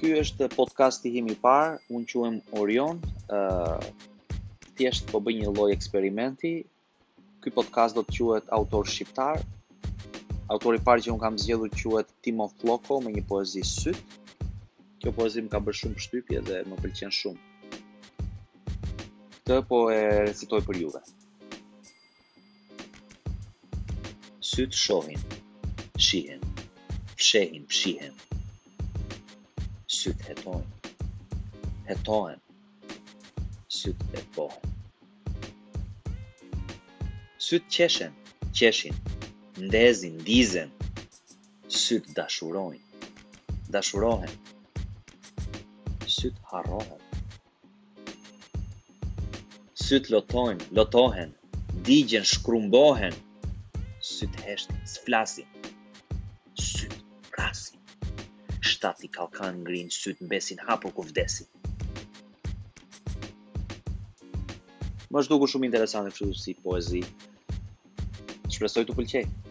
Ky është podcasti im i parë, unë quhem Orion, uh, thjesht po bëj një lloj eksperimenti. Ky podcast do të quhet Autor Shqiptar. Autori i parë që unë kam zgjedhur quhet Timo Flloko me një poezi Sytë. Kjo poezi më ka bërë shumë përshtypje dhe më pëlqen shumë. Këtë po e recitoj për juve. Sytë shohin, shihen, fshehin, fshihen. Sytë hetojnë, hetohen, sytë epohen. Sytë qeshen, qeshin, ndezin, ndizen. Sytë dashurojnë, dashurohen. Sytë harrohen, Sytë lotojnë, lotohen, digjen, shkrumbohen, sytë heshtin, s'flasin, sytë vrasin, shtati kallkan ngrin, sytë mbesin hapur kur vdesin. Më është dukur shumë interesante kështu si poezi. Shpresoj t'ju pëlqejë.